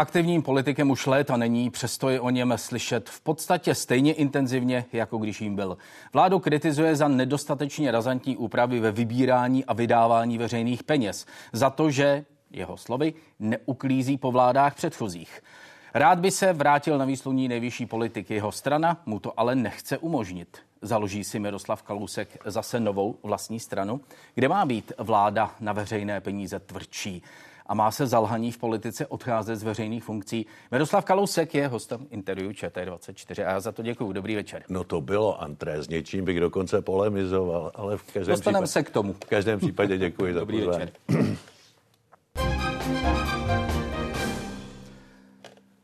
Aktivním politikem už léta není, přesto je o něm slyšet v podstatě stejně intenzivně, jako když jim byl. Vládu kritizuje za nedostatečně razantní úpravy ve vybírání a vydávání veřejných peněz. Za to, že, jeho slovy, neuklízí po vládách předchozích. Rád by se vrátil na výsluní nejvyšší politik. Jeho strana mu to ale nechce umožnit. Založí si Miroslav Kalousek zase novou vlastní stranu, kde má být vláda na veřejné peníze tvrdší a má se zalhaní v politice odcházet z veřejných funkcí. Miroslav Kalousek je hostem interview ČT24 a já za to děkuji. Dobrý večer. No to bylo, Antré, s něčím bych dokonce polemizoval, ale v každém Dostaneme případě, se k tomu. V každém případě děkuji za Dobrý pozvání. večer.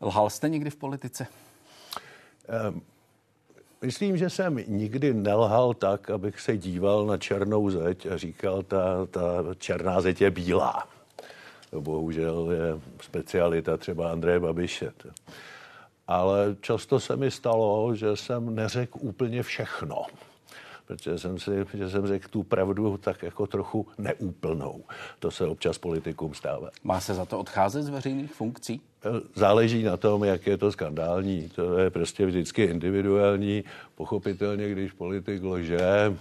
Lhal jste někdy v politice? Um, Myslím, že jsem nikdy nelhal tak, abych se díval na černou zeď a říkal, ta, ta černá zeď je bílá. To bohužel je specialita třeba Andreje Babiše. Ale často se mi stalo, že jsem neřekl úplně všechno protože jsem si, že jsem řekl tu pravdu tak jako trochu neúplnou. To se občas politikům stává. Má se za to odcházet z veřejných funkcí? Záleží na tom, jak je to skandální. To je prostě vždycky individuální. Pochopitelně, když politik lže,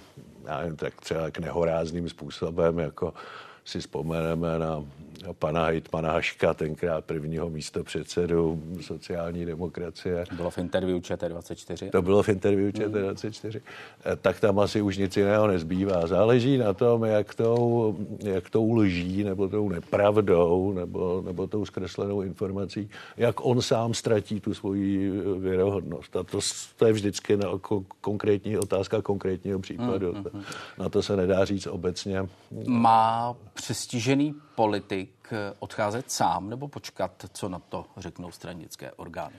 já nevím, tak třeba k nehorázným způsobem, jako si vzpomeneme na pana Hejtmana Haška, tenkrát prvního místo předsedu sociální demokracie. To bylo v interview ČT24. To bylo v interview ČT24. Hmm. Tak tam asi už nic jiného nezbývá. Záleží na tom, jak tou, jak tou lží, nebo tou nepravdou, nebo, nebo tou zkreslenou informací, jak on sám ztratí tu svoji věrohodnost. A to, to je vždycky na konkrétní otázka konkrétního případu. Hmm, hmm, na to se nedá říct obecně. Má přestižený politik odcházet sám nebo počkat, co na to řeknou stranické orgány?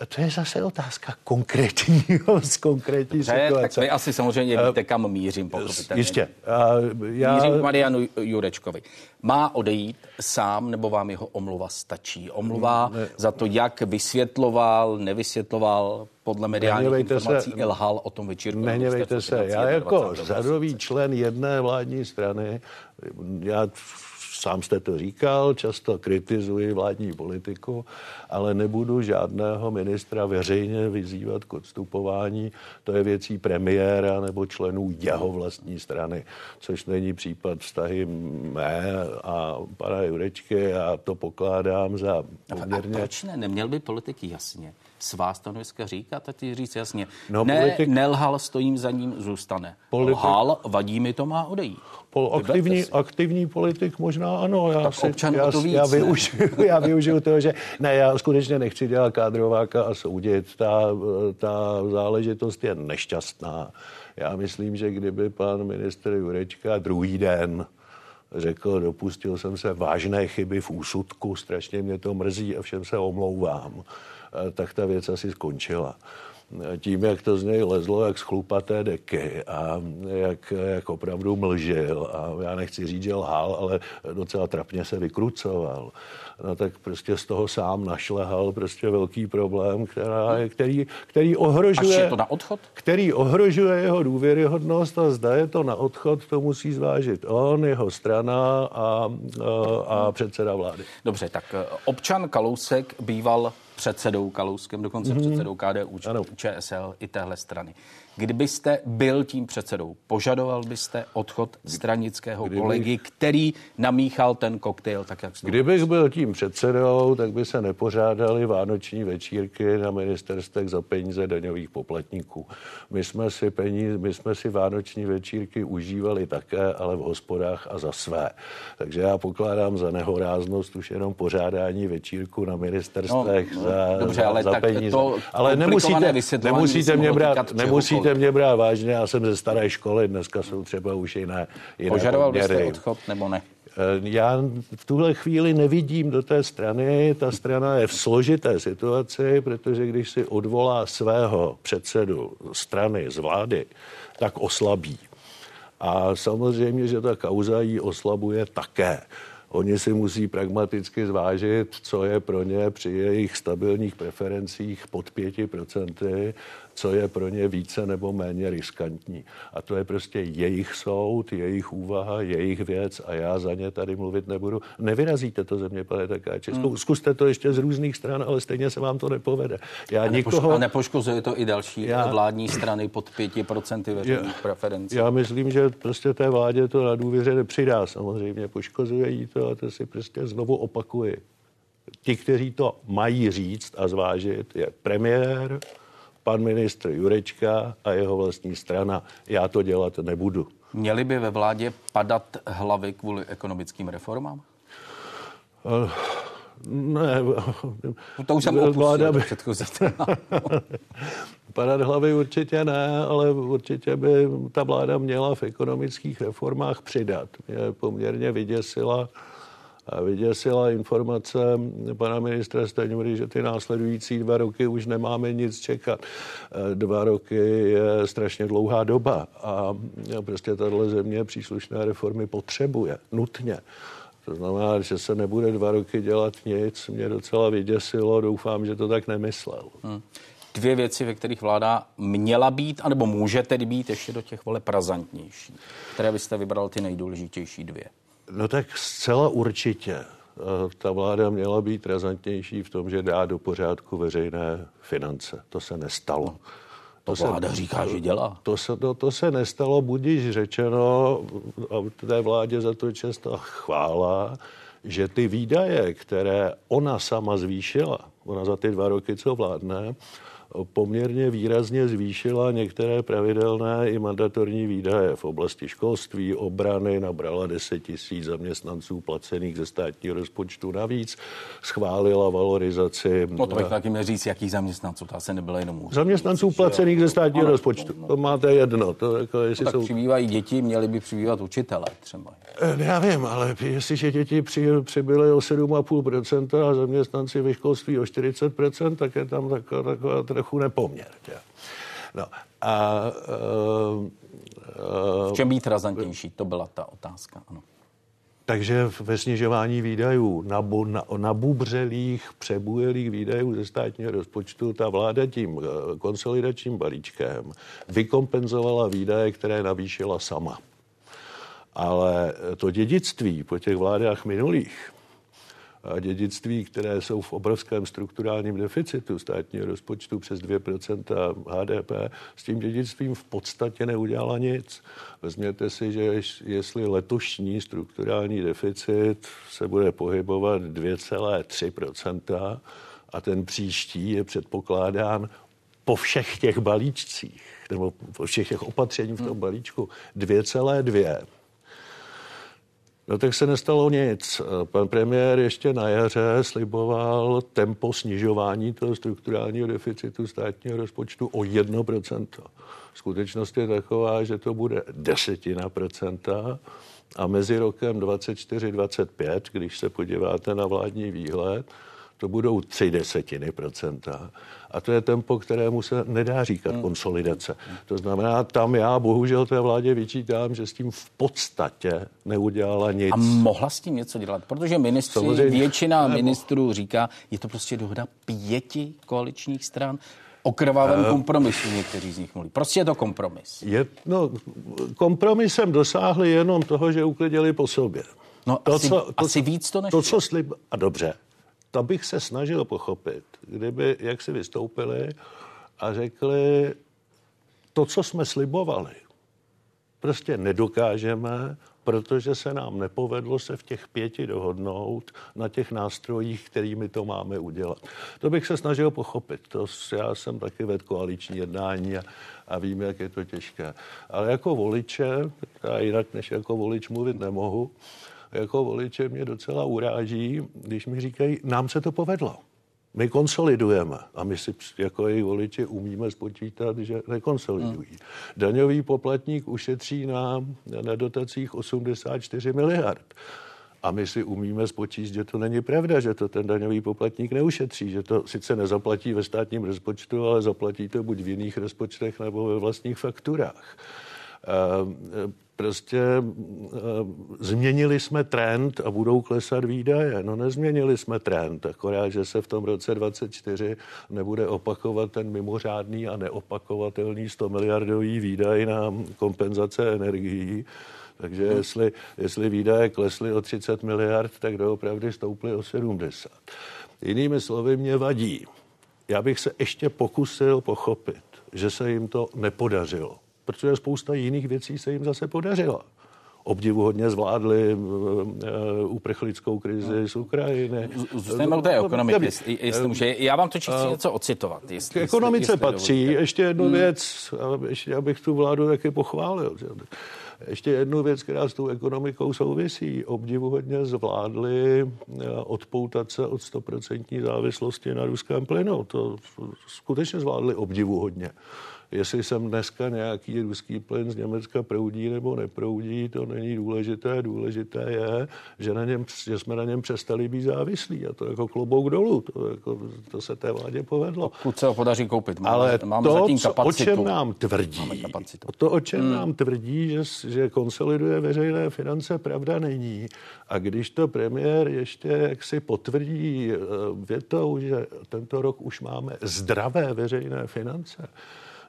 A to je zase otázka konkrétního, z konkrétní Dobře, situace. Tak vy asi samozřejmě eh, víte, kam mířím, pochopitelně. Jistě. Uh, já... Mířím k Marianu Jurečkovi. Má odejít sám, nebo vám jeho omluva stačí? Omluva ne. za to, jak vysvětloval, nevysvětloval, podle mediálních informací se, lhal o tom večírku. Nehněvejte se, já jako řadový člen jedné vládní strany, já sám jste to říkal, často kritizuji vládní politiku, ale nebudu žádného ministra veřejně vyzývat k odstupování. To je věcí premiéra nebo členů jeho vlastní strany, což není případ vztahy mé a pana Jurečky. Já to pokládám za poměrně... A proč ne? Neměl by politiky jasně svá stanoviska říkat a ty říct jasně. No, ne, politik... nelhal, stojím za ním, zůstane. Politik... Lhal, vadí mi to, má odejít. Pol, aktivní, aktivní politik možná ano. Já, si, já, to víc, já, využiju, já využiju toho, že ne, já skutečně nechci dělat kádrováka a soudit. Ta, ta záležitost je nešťastná. Já myslím, že kdyby pan minister Jurečka druhý den řekl, dopustil jsem se vážné chyby v úsudku, strašně mě to mrzí a všem se omlouvám, tak ta věc asi skončila tím, jak to z něj lezlo, jak schlupaté deky a jak, jak opravdu mlžil a já nechci říct, že lhal, ale docela trapně se vykrucoval, no tak prostě z toho sám našlehal prostě velký problém, která, který, který ohrožuje... Až je to na odchod? Který ohrožuje jeho důvěryhodnost a zda je to na odchod, to musí zvážit on, jeho strana a, a, a předseda vlády. Dobře, tak občan Kalousek býval předsedou Kalouskem, dokonce mm-hmm. předsedou KDU, ano. ČSL i téhle strany. Kdybyste byl tím předsedou, požadoval byste odchod stranického Kdybych... kolegy, který namíchal ten koktejl, tak jak jste Kdybych byl tím předsedou, tak by se nepořádali vánoční večírky na ministerstvech za peníze daňových poplatníků. My jsme si, peníze, my jsme si vánoční večírky užívali také, ale v hospodách a za své. Takže já pokládám za nehoráznost už jenom pořádání večírku na ministerstvech no, no, za, dobře, ale za tak peníze. To ale nemusíte, nemusíte mě brát, nemusíte nemusíte mě brát vážně, já jsem ze staré školy, dneska jsou třeba už jiné, jiné Požadoval poměry. byste odchod nebo ne? Eh, já v tuhle chvíli nevidím do té strany. Ta strana je v složité situaci, protože když si odvolá svého předsedu strany z vlády, tak oslabí. A samozřejmě, že ta kauza ji oslabuje také. Oni si musí pragmaticky zvážit, co je pro ně při jejich stabilních preferencích pod 5%, co je pro ně více nebo méně riskantní. A to je prostě jejich soud, jejich úvaha, jejich věc a já za ně tady mluvit nebudu. Nevyrazíte to země, pane Takáči. Hmm. Zkuste to ještě z různých stran, ale stejně se vám to nepovede. Já a, nikoho... a nepoškozuje to i další já... vládní strany pod 5% veřejných preferencí. Já myslím, že prostě té vládě to na důvěře nepřidá. Samozřejmě poškozuje jí to a to si prostě znovu opakuji. Ti, kteří to mají říct a zvážit, je premiér, pan ministr Jurečka a jeho vlastní strana. Já to dělat nebudu. Měly by ve vládě padat hlavy kvůli ekonomickým reformám? Uh, ne. No to už jsem vláda by... předchozí Padat hlavy určitě ne, ale určitě by ta vláda měla v ekonomických reformách přidat. Je poměrně vyděsila a vyděsila informace pana ministra Staňury, že ty následující dva roky už nemáme nic čekat. Dva roky je strašně dlouhá doba a prostě tahle země příslušné reformy potřebuje nutně. To znamená, že se nebude dva roky dělat nic. Mě docela vyděsilo, doufám, že to tak nemyslel. Hmm. Dvě věci, ve kterých vláda měla být, anebo může tedy být ještě do těch voleb razantnější, které byste vybral ty nejdůležitější dvě. No tak zcela určitě. Eh, ta vláda měla být razantnější v tom, že dá do pořádku veřejné finance. To se nestalo. No, to, to vláda se, říká, že dělá. To se, to, to se nestalo, budíš řečeno, a té vládě za to často chvála, že ty výdaje, které ona sama zvýšila, ona za ty dva roky, co vládne, poměrně výrazně zvýšila některé pravidelné i mandatorní výdaje v oblasti školství, obrany, nabrala 10 tisíc zaměstnanců placených ze státního rozpočtu navíc, schválila valorizaci. No to bych taky měl říct, jakých zaměstnanců, to asi nebylo jenom Zaměstnanců placených ze státního ano, rozpočtu, to máte jedno. To jako, jestli no, tak jsou... přibývají děti, měli by přibývat učitele třeba. Eh, já vím, ale jestliže děti při, přibyly o 7,5% a zaměstnanci ve školství o 40%, tak je tam taková, taková trochu nepoměr. Tě. No, a, uh, uh, v čem být razantnější? To byla ta otázka. Ano. Takže ve snižování výdajů na, na, na bubřelých, přebujelých výdajů ze státního rozpočtu ta vláda tím konsolidačním balíčkem vykompenzovala výdaje, které navýšila sama. Ale to dědictví po těch vládách minulých, dědictví, které jsou v obrovském strukturálním deficitu státního rozpočtu přes 2% HDP, s tím dědictvím v podstatě neudělala nic. Vezměte si, že jestli letošní strukturální deficit se bude pohybovat 2,3% a ten příští je předpokládán po všech těch balíčcích, nebo po všech těch opatření v tom hmm. balíčku 2,2, No tak se nestalo nic. Pan premiér ještě na jaře sliboval tempo snižování toho strukturálního deficitu státního rozpočtu o 1%. Skutečnost je taková, že to bude desetina procenta a mezi rokem 24-25, když se podíváte na vládní výhled, to budou tři desetiny procenta. A to je tempo, kterému se nedá říkat hmm. konsolidace. To znamená, tam já bohužel té vládě vyčítám, že s tím v podstatě neudělala nic. A mohla s tím něco dělat? Protože ministři, Samozřejmě, většina nebo... ministrů říká, je to prostě dohoda pěti koaličních stran o krvavém uh, kompromisu někteří z nich mluví. Prostě je to kompromis. Je, no, kompromisem dosáhli jenom toho, že uklidili po sobě. No to, asi, co, to, asi víc to nešlo. To, co slib... A dobře, to bych se snažil pochopit, kdyby jak si vystoupili a řekli, to, co jsme slibovali, prostě nedokážeme, protože se nám nepovedlo se v těch pěti dohodnout na těch nástrojích, kterými to máme udělat. To bych se snažil pochopit. To já jsem taky ved koaliční jednání a, a vím, jak je to těžké. Ale jako voliče, já jinak než jako volič mluvit nemohu, jako voliče mě docela uráží, když mi říkají, nám se to povedlo. My konsolidujeme a my si jako její voliči umíme spočítat, že nekonsolidují. Hmm. Daňový poplatník ušetří na, na dotacích 84 miliard. A my si umíme spočíst, že to není pravda, že to ten daňový poplatník neušetří, že to sice nezaplatí ve státním rozpočtu, ale zaplatí to buď v jiných rozpočtech nebo ve vlastních fakturách. Prostě změnili jsme trend a budou klesat výdaje. No nezměnili jsme trend, akorát, že se v tom roce 24 nebude opakovat ten mimořádný a neopakovatelný 100 miliardový výdaj na kompenzace energií, takže hmm. jestli, jestli výdaje klesly o 30 miliard, tak doopravdy stouply o 70. Jinými slovy mě vadí. Já bych se ještě pokusil pochopit, že se jim to nepodařilo, protože spousta jiných věcí se jim zase podařila obdivuhodně zvládli uh, uprchlickou krizi no. z Ukrajiny. Zůstaneme u té ekonomiky, jestli, jestli může. Já vám to chci něco ocitovat. Jestli, k ekonomice jestli, patří dovolíte. ještě jednu hmm. věc, ještě abych tu vládu taky pochválil. Ještě jednu věc, která s tou ekonomikou souvisí. Obdivuhodně zvládli eh, odpoutat se od 100% závislosti na ruském plynu. To skutečně zvládli obdivuhodně. Jestli sem dneska nějaký ruský plyn z Německa proudí nebo neproudí, to není důležité. Důležité je, že, na něm, že jsme na něm přestali být závislí. A to jako klobouk dolů. To, jako, to se té vládě povedlo. Pokud se ho podaří koupit. Máme, Ale máme to, zatím kapacitu. o čem nám tvrdí, to, o čem hmm. nám tvrdí, že, že konsoliduje veřejné finance, pravda není. A když to premiér ještě jaksi potvrdí eh, větou, že tento rok už máme zdravé veřejné finance,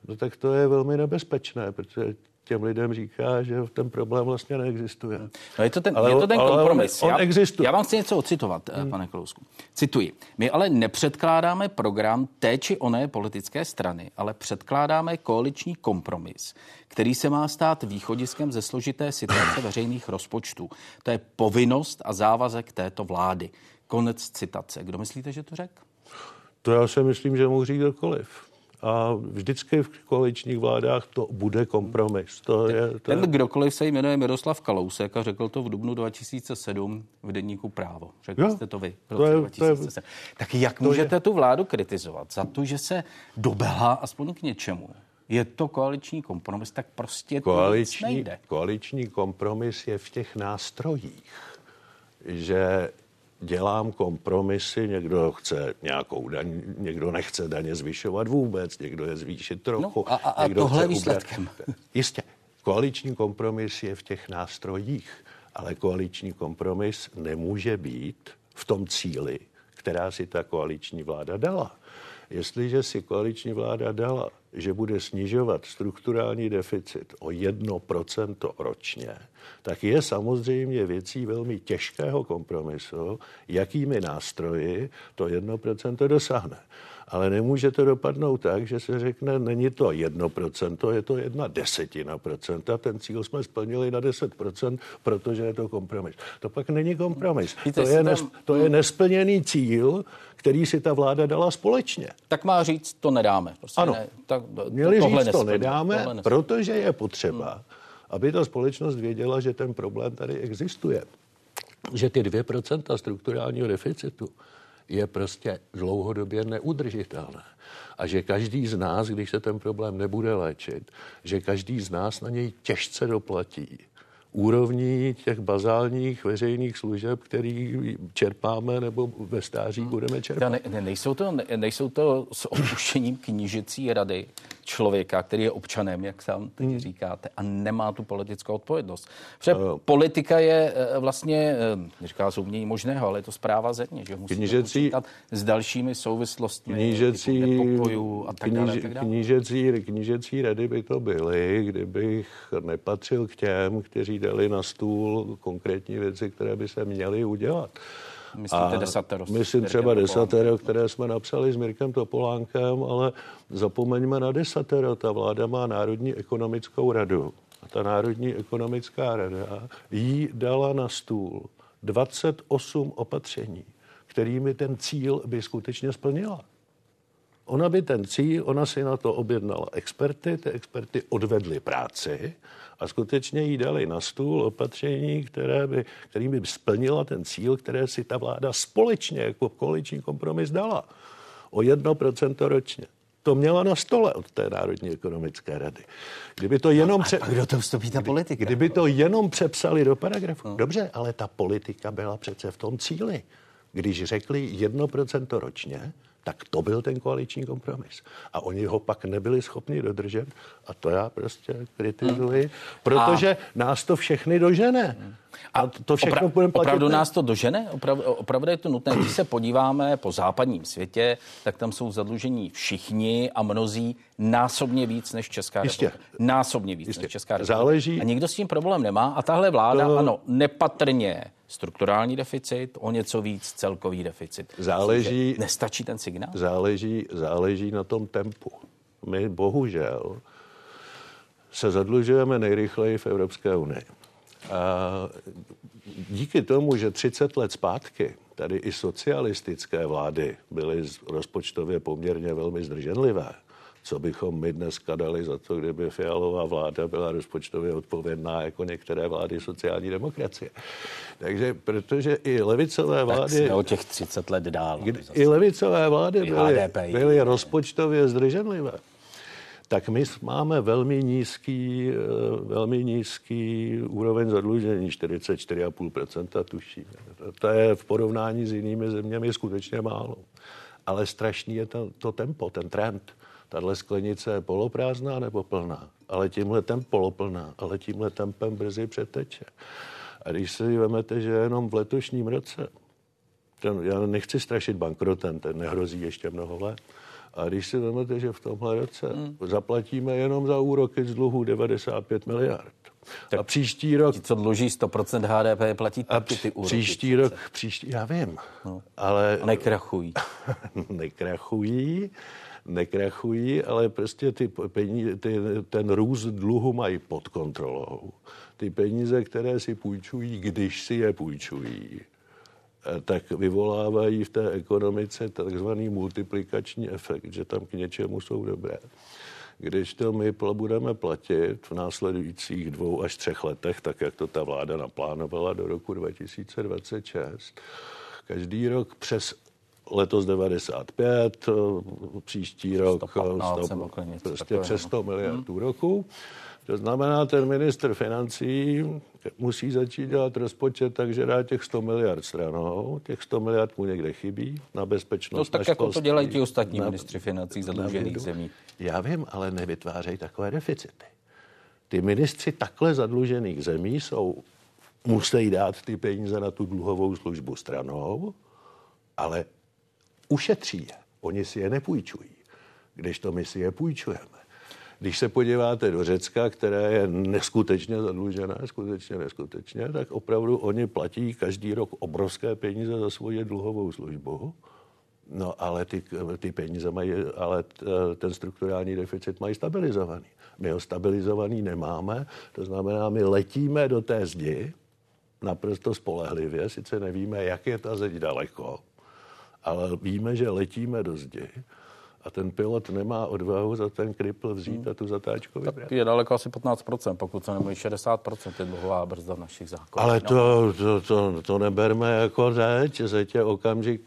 no tak to je velmi nebezpečné, protože těm lidem říká, že ten problém vlastně neexistuje. No je to ten, ale, je to ten kompromis. On, on já, existuje. já vám chci něco ocitovat, hmm. pane Kalousku. Cituji. My ale nepředkládáme program té či oné politické strany, ale předkládáme koaliční kompromis, který se má stát východiskem ze složité situace veřejných rozpočtů. To je povinnost a závazek této vlády. Konec citace. Kdo myslíte, že to řekl? To já si myslím, že mohu říct kdokoliv a vždycky v koaličních vládách to bude kompromis. To je, to Ten je... kdokoliv se jmenuje Miroslav Kalousek a řekl to v dubnu 2007 v denníku Právo. Řekl jo, jste to vy v roce to je, 2007. To je, tak jak to můžete je... tu vládu kritizovat za to, že se dobehla aspoň k něčemu? Je to koaliční kompromis, tak prostě koaliční, to nejde. Koaliční kompromis je v těch nástrojích, že dělám kompromisy, někdo chce nějakou daň, někdo nechce daně zvyšovat vůbec, někdo je zvýšit trochu. No, a, a, a někdo tohle výsledkem. Jistě, koaliční kompromis je v těch nástrojích, ale koaliční kompromis nemůže být v tom cíli, která si ta koaliční vláda dala. Jestliže si koaliční vláda dala, že bude snižovat strukturální deficit o 1% ročně, tak je samozřejmě věcí velmi těžkého kompromisu, jakými nástroji to 1% dosáhne. Ale nemůže to dopadnout tak, že se řekne, není to 1%, je to jedna desetina procenta, ten cíl jsme splnili na 10%, protože je to kompromis. To pak není kompromis. to, je nes, to je nesplněný cíl, který si ta vláda dala společně. Tak má říct, to nedáme. Prostě ano, ne, tak, to, měli říct, to nedáme, protože je potřeba, hmm. Aby ta společnost věděla, že ten problém tady existuje. Že ty 2% strukturálního deficitu je prostě dlouhodobě neudržitelné. A že každý z nás, když se ten problém nebude léčit, že každý z nás na něj těžce doplatí úrovní těch bazálních veřejných služeb, který čerpáme nebo ve stáří hmm. budeme čerpat. Ne, ne, nejsou, to, ne, nejsou to s opuštěním knížecí rady člověka, který je občanem, jak sám teď hmm. říkáte, a nemá tu politickou odpovědnost. Protože uh, politika je eh, vlastně, eh, říká se umění možného, ale je to zpráva země, že musí knížecí, s dalšími souvislostmi knížecí, nepokojů a tak dále. Tak dále. Knížecí, knížecí rady by to byly, kdybych nepatřil k těm, kteří dali na stůl konkrétní věci, které by se měly udělat. Myslíte desatero? Myslím třeba desatero, které jsme napsali s Mirkem Topolánkem, ale zapomeňme na desatero. Ta vláda má Národní ekonomickou radu. A ta Národní ekonomická rada jí dala na stůl 28 opatření, kterými ten cíl by skutečně splnila. Ona by ten cíl, ona si na to objednala experty, ty experty odvedly práci a skutečně jí dali na stůl opatření, které by, kterým by splnila ten cíl, které si ta vláda společně jako koaliční kompromis dala. O 1% ročně. To měla na stole od té Národní ekonomické rady. Kdyby to jenom no, pře- a kdo to vstoupí ta politika? Kdyby to jenom přepsali do paragrafu. No. Dobře, ale ta politika byla přece v tom cíli. Když řekli 1% ročně, Tak to byl ten koaliční kompromis. A oni ho pak nebyli schopni dodržet a to já prostě kritizuji, hmm. protože a... nás to všechny dožene. A to všechno opra- budeme platit. Opravdu nás to dožene? Opravdu, opravdu je to nutné. Když se podíváme po západním světě, tak tam jsou zadlužení všichni a mnozí násobně víc než Česká Jistě. republika. Násobně víc Jistě. než Česká republika. Záleží... A nikdo s tím problém nemá. A tahle vláda, to... ano, nepatrně strukturální deficit, o něco víc celkový deficit. Záleží, nestačí ten signál? Záleží, záleží na tom tempu. My bohužel se zadlužujeme nejrychleji v Evropské unii. A díky tomu, že 30 let zpátky tady i socialistické vlády byly rozpočtově poměrně velmi zdrženlivé, co bychom my dneska dali za to, kdyby Fialová vláda byla rozpočtově odpovědná jako některé vlády sociální demokracie. Takže protože i levicové vlády... Tak jsme o těch 30 let dál. I levicové vlády byly, byly rozpočtově zdrženlivé tak my máme velmi nízký, eh, velmi nízký úroveň zadlužení, 44,5% tuším. To je v porovnání s jinými zeměmi skutečně málo. Ale strašný je to, to tempo, ten trend. Tahle sklenice je poloprázdná nebo plná, ale tímhle tem poloplná, ale tímhle tempem brzy přeteče. A když si vezmete, že jenom v letošním roce, ten, já nechci strašit bankrotem, ten nehrozí ještě mnoho let, a když si vezmete, že v tomhle roce hmm. zaplatíme jenom za úroky z dluhu 95 miliard. Tak a příští rok... Ti, co dluží 100% HDP, platí taky ty úroky. Příští rok, příští, já vím, no. ale... A nekrachují. nekrachují, nekrachují, ale prostě ty peníze, ty, ten růst dluhu mají pod kontrolou. Ty peníze, které si půjčují, když si je půjčují, Eh, tak vyvolávají v té ekonomice takzvaný multiplikační efekt, že tam k něčemu jsou dobré. Když to my budeme platit v následujících dvou až třech letech, tak jak to ta vláda naplánovala do roku 2026, každý rok přes letos 95, eh, příští rok 115, 100, prostě přes 100 miliard hmm. roku. To znamená, ten minister financí musí začít dělat rozpočet tak, že dá těch 100 miliard stranou. Těch 100 miliard mu někde chybí na bezpečnost. No tak jako to dělají ti ostatní na, ministři financí zadlužených zemí. Já vím, ale nevytvářejí takové deficity. Ty ministři takhle zadlužených zemí jsou, musí dát ty peníze na tu dluhovou službu stranou, ale ušetří je. Oni si je nepůjčují, když to my si je půjčujeme. Když se podíváte do Řecka, které je neskutečně zadlužené, skutečně neskutečně, tak opravdu oni platí každý rok obrovské peníze za svoji dluhovou službu. No ale ty, ty peníze mají, ale ten strukturální deficit mají stabilizovaný. My ho stabilizovaný nemáme, to znamená, my letíme do té zdi naprosto spolehlivě, sice nevíme, jak je ta zeď daleko, ale víme, že letíme do zdi a ten pilot nemá odvahu za ten kripl vzít a tu zatáčku vybrat. Tak je daleko asi 15%, pokud se nemluví 60% je dluhová brzda v našich zákonech. Ale to, to, to, to neberme jako. Zeď je okamžik,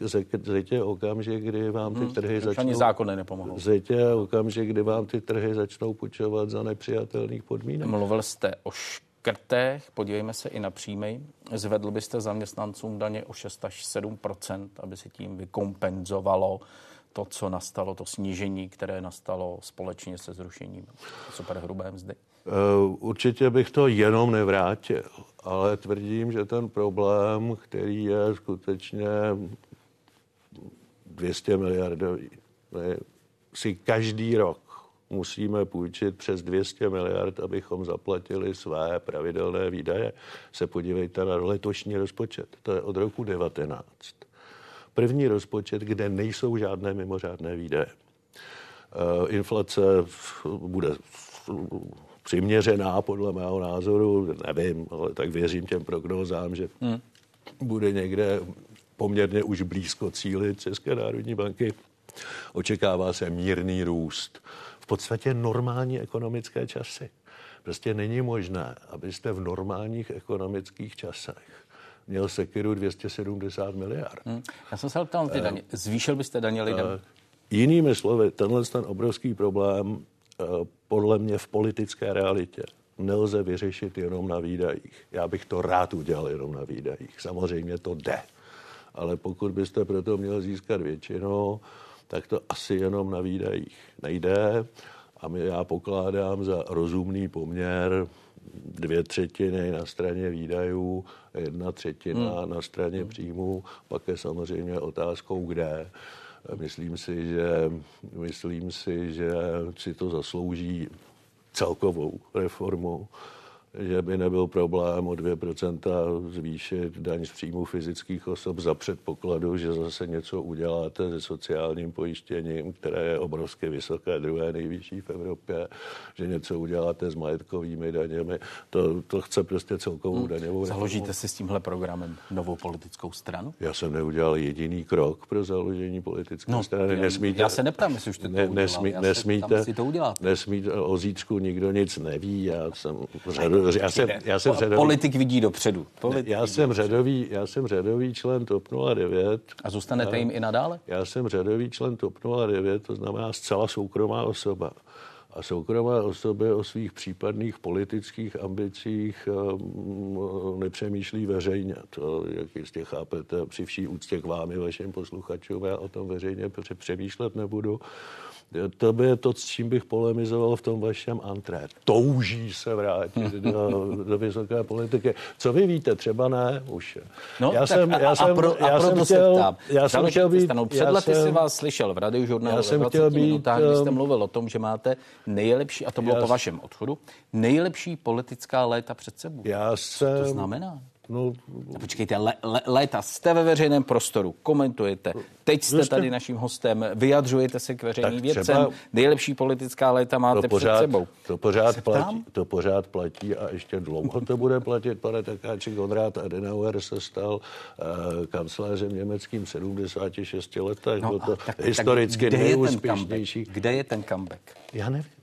je okamžik kdy vám ty hmm, trhy hmm, začnou... Ani zákony nepomohou. Je okamžik, kdy vám ty trhy začnou půjčovat za nepřijatelných podmínek. Mluvil jste o škrtech, podívejme se i na příjmy. Zvedl byste zaměstnancům daně o 6 až 7% aby se tím vykompenzovalo to, co nastalo, to snížení, které nastalo společně se zrušením superhrubé mzdy? Eh, určitě bych to jenom nevrátil, ale tvrdím, že ten problém, který je skutečně 200 miliardový, si každý rok musíme půjčit přes 200 miliard, abychom zaplatili své pravidelné výdaje. Se podívejte na letošní rozpočet. To je od roku 19 první rozpočet, kde nejsou žádné mimořádné výdaje. Eh, inflace bude přiměřená podle mého názoru, nevím, ale tak věřím těm prognózám, že hmm. bude někde poměrně už blízko cíli České národní banky. Očekává se mírný růst. V podstatě normální ekonomické časy. Prostě není možné, abyste v normálních ekonomických časech měl sekiru 270 miliard. Hmm. Já jsem se ptal ty daně. Zvýšil byste daně lidem? Uh, jinými slovy, tenhle ten obrovský problém uh, podle mě v politické realitě nelze vyřešit jenom na výdajích. Já bych to rád udělal jenom na výdajích. Samozřejmě to jde. Ale pokud byste proto měl získat většinu, tak to asi jenom na výdajích nejde. A my, já pokládám za rozumný poměr dvě třetiny na straně výdajů, jedna třetina hmm. na straně příjmů, pak je samozřejmě otázkou, kde. Myslím si, že, myslím si, že si to zaslouží celkovou reformu že by nebyl problém o 2% zvýšit daň z příjmu fyzických osob za předpokladu, že zase něco uděláte se sociálním pojištěním, které je obrovsky vysoké, druhé nejvyšší v Evropě, že něco uděláte s majetkovými daněmi. To, to chce prostě celkovou hmm. daňovou Založíte si s tímhle programem novou politickou stranu? Já jsem neudělal jediný krok pro založení politické no, strany. Nesmíte, já se neptám, jestli už to ne, nesmí, já nesmíte, se to udělat. Nesmíte, o zítřku nikdo nic neví. Já jsem řadu, já jsem, já jsem řadový, Politik vidí dopředu. Politik já, jsem řadový, já jsem řadový člen TOP 09. A zůstanete a, jim i nadále? Já jsem řadový člen TOP 09, to znamená zcela soukromá osoba. A soukromé osoby o svých případných politických ambicích um, nepřemýšlí veřejně. To, jak jistě chápete, při vší úctě k vám i vašim posluchačům, já o tom veřejně přemýšlet nebudu. To by je to, s čím bych polemizoval v tom vašem antré. Touží se vrátit do, do vysoké politiky. Co vy víte, třeba ne, už. No, já jsem, já jsem, a, pro, a já jsem chtěl, se ptám. Já jsem chtěl být, Před lety jsem, si vás slyšel v radiožurnálu já jsem chtěl být, minutách, kdy jste um, mluvil o tom, že máte nejlepší, a to bylo já, po vašem odchodu, nejlepší politická léta před sebou. Já jsem, Co to znamená? No, počkejte, le, le, léta jste ve veřejném prostoru, komentujete, teď jste jste... tady naším hostem, vyjadřujete se k veřejným věcem, nejlepší politická léta máte to pořád, před sebou. To pořád, platí, to pořád platí a ještě dlouho to bude platit, pane Takáči. Konrad Adenauer se stal uh, kancléřem německým 76 letech, no, byl to tak, historicky tak nejúspěšnější. Kde je ten comeback? Já nevím.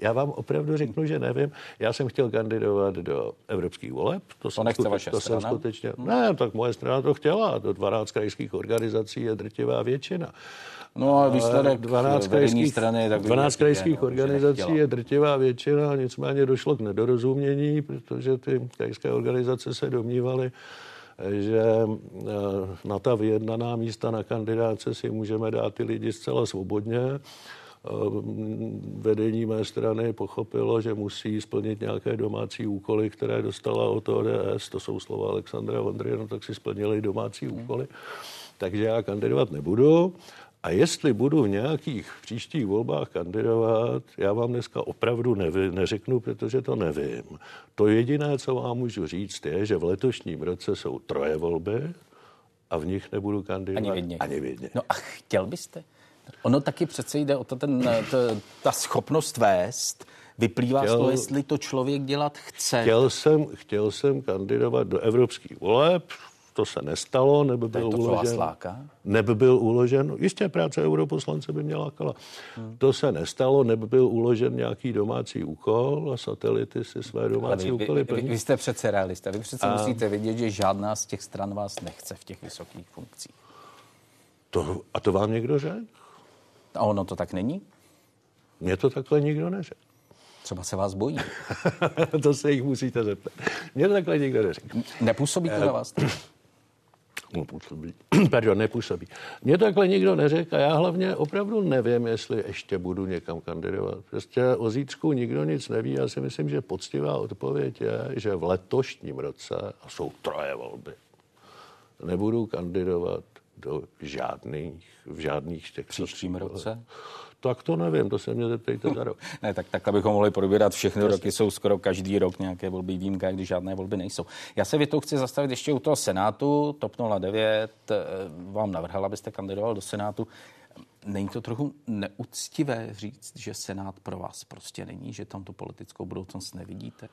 Já vám opravdu řeknu, že nevím. Já jsem chtěl kandidovat do evropských voleb. To, to nechce skute- vaše to strana? Jsem skutečně, hmm. Ne, tak moje strana to chtěla. Do 12 krajských organizací je drtivá většina. No a výsledek 12 krajských, strany, tak 12 krajských organizací je drtivá většina, nicméně došlo k nedorozumění, protože ty krajské organizace se domnívaly, že eh, na ta vyjednaná místa na kandidáce si můžeme dát ty lidi zcela svobodně vedení mé strany pochopilo, že musí splnit nějaké domácí úkoly, které dostala od ODS, to jsou slova Alexandra Vondry, no tak si splnili domácí hmm. úkoly. Takže já kandidovat nebudu. A jestli budu v nějakých příštích volbách kandidovat, já vám dneska opravdu neví, neřeknu, protože to nevím. To jediné, co vám můžu říct, je, že v letošním roce jsou troje volby a v nich nebudu kandidovat ani v Ani v No a chtěl byste? Ono taky přece jde o to, ten, to, ta schopnost vést, vyplývá chtěl, z toho, jestli to člověk dělat chce. Chtěl jsem, chtěl jsem kandidovat do evropských voleb, to se nestalo, neby byl to, uložen. Neby byl uložen, jistě práce europoslance by mě lákala. Hmm. To se nestalo, neby byl uložen nějaký domácí úkol a satelity si své domácí vy, úkoly plní. Vy, vy jste přece realista, vy přece a... musíte vědět, že žádná z těch stran vás nechce v těch vysokých funkcích. To, a to vám někdo řekl? A ono to tak není? Mně to takhle nikdo neřekl. Třeba se vás bojí. to se jich musíte zeptat. Mně to takhle nikdo neřekl. Nepůsobí to na vás? No, působí. Pardon, nepůsobí. Mně takhle nikdo neřekl a já hlavně opravdu nevím, jestli ještě budu někam kandidovat. Prostě o zítřku nikdo nic neví. Já si myslím, že poctivá odpověď je, že v letošním roce, a jsou troje volby, nebudu kandidovat do žádných, v žádných těch příštím roce? Tak to nevím, to se mě zeptejte za rok. ne, tak takhle bychom mohli probírat všechny Jasně. roky, jsou skoro každý rok nějaké volby výjimka, když žádné volby nejsou. Já se větou chci zastavit ještě u toho Senátu. TOP 09 eh, vám navrhla, abyste kandidoval do Senátu. Není to trochu neúctivé říct, že Senát pro vás prostě není, že tam tu politickou budoucnost nevidíte?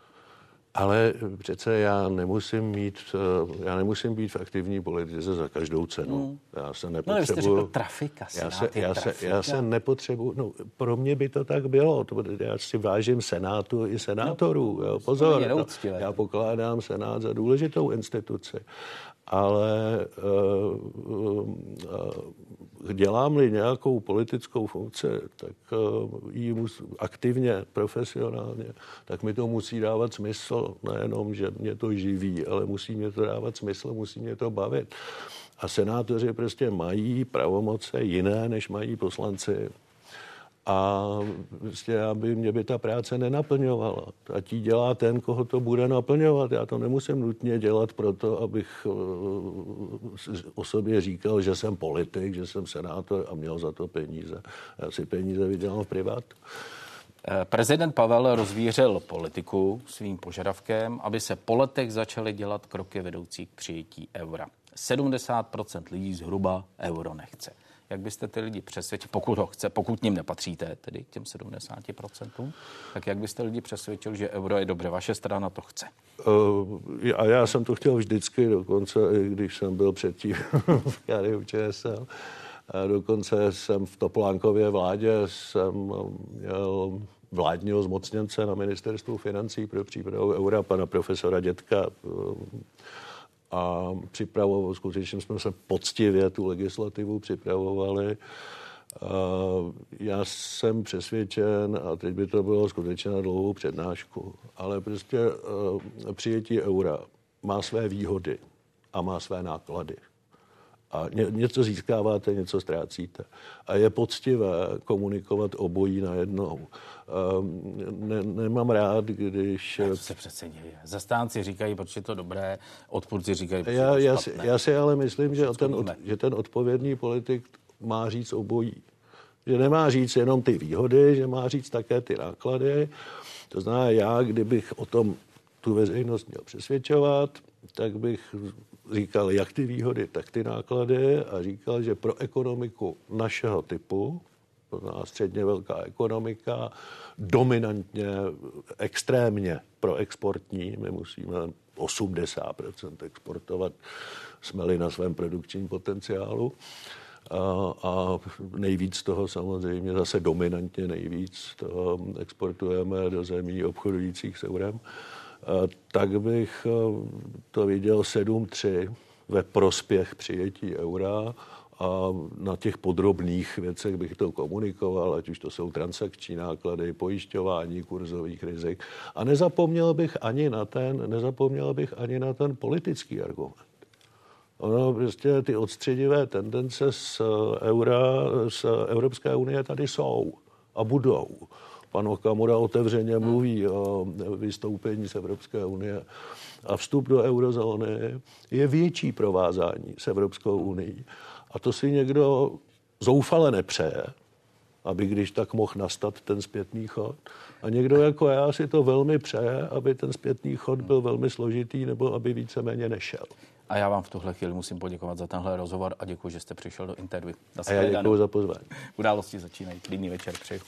Ale přece já nemusím mít, eh, já nemusím být v aktivní politice za každou cenu. Hmm. Já se nepotřebuji... No, trafika, já se, já, se, já se nepotřebuji... No, pro mě by to tak bylo. To, já si vážím senátu i senátorů. No, jo, pozor, to, já pokládám senát za důležitou instituci. Ale uh, uh, dělám-li nějakou politickou funkci, tak uh, ji mus, aktivně, profesionálně, tak mi to musí dávat smysl. Nejenom, že mě to živí, ale musí mě to dávat smysl, musí mě to bavit. A senátoři prostě mají pravomoce jiné, než mají poslanci. A prostě aby mě by ta práce nenaplňovala. A tí dělá ten, koho to bude naplňovat. Já to nemusím nutně dělat proto, abych eh, o sobě říkal, že jsem politik, že jsem senátor a měl za to peníze. Já si peníze vydělám v privátu. Eh, prezident Pavel rozvířil politiku svým požadavkem, aby se po letech začaly dělat kroky vedoucí k přijetí eura. 70% lidí zhruba euro nechce. Jak byste ty lidi přesvědčili, pokud ho chce, pokud ním nepatříte, tedy těm 70%, tak jak byste lidi přesvědčil, že euro je dobře, vaše strana to chce? Uh, a já jsem to chtěl vždycky, dokonce i když jsem byl předtím v KDU ČSL. A dokonce jsem v Topolánkově vládě jsem měl vládního zmocněnce na ministerstvu financí pro přípravu eura, pana profesora Dětka, a připravoval, skutečně jsme se poctivě tu legislativu připravovali. Já jsem přesvědčen, a teď by to bylo skutečně na dlouhou přednášku, ale prostě přijetí eura má své výhody a má své náklady. A ně, něco získáváte, něco ztrácíte. A je poctivé komunikovat obojí najednou. Um, ne, nemám rád, když... To se přece děje. Zastánci říkají, proč je to dobré, odpůrci říkají, proč já, je to já, si, já si ale myslím, že ten, od, že ten odpovědný politik má říct obojí. Že nemá říct jenom ty výhody, že má říct také ty náklady. To znamená, já, kdybych o tom tu veřejnost měl přesvědčovat, tak bych říkal jak ty výhody, tak ty náklady a říkal, že pro ekonomiku našeho typu, to znamená středně velká ekonomika, dominantně, extrémně pro exportní, my musíme 80% exportovat, jsme-li na svém produkčním potenciálu. A, a nejvíc toho samozřejmě, zase dominantně nejvíc toho exportujeme do zemí obchodujících s eurem tak bych to viděl 7-3 ve prospěch přijetí eura a na těch podrobných věcech bych to komunikoval, ať už to jsou transakční náklady, pojišťování kurzových rizik. A nezapomněl bych ani na ten, nezapomněl bych ani na ten politický argument. Ono prostě ty odstředivé tendence z eura, z Evropské unie tady jsou a budou. Pan Okamura otevřeně mluví o vystoupení z Evropské unie. A vstup do eurozóny je větší provázání s Evropskou unii. A to si někdo zoufale nepřeje, aby když tak mohl nastat ten zpětný chod. A někdo jako já si to velmi přeje, aby ten zpětný chod byl velmi složitý nebo aby víceméně nešel. A já vám v tuhle chvíli musím poděkovat za tenhle rozhovor a děkuji, že jste přišel do interview. A já děkuji za pozvání. Události začínají. Klidný večer přeju.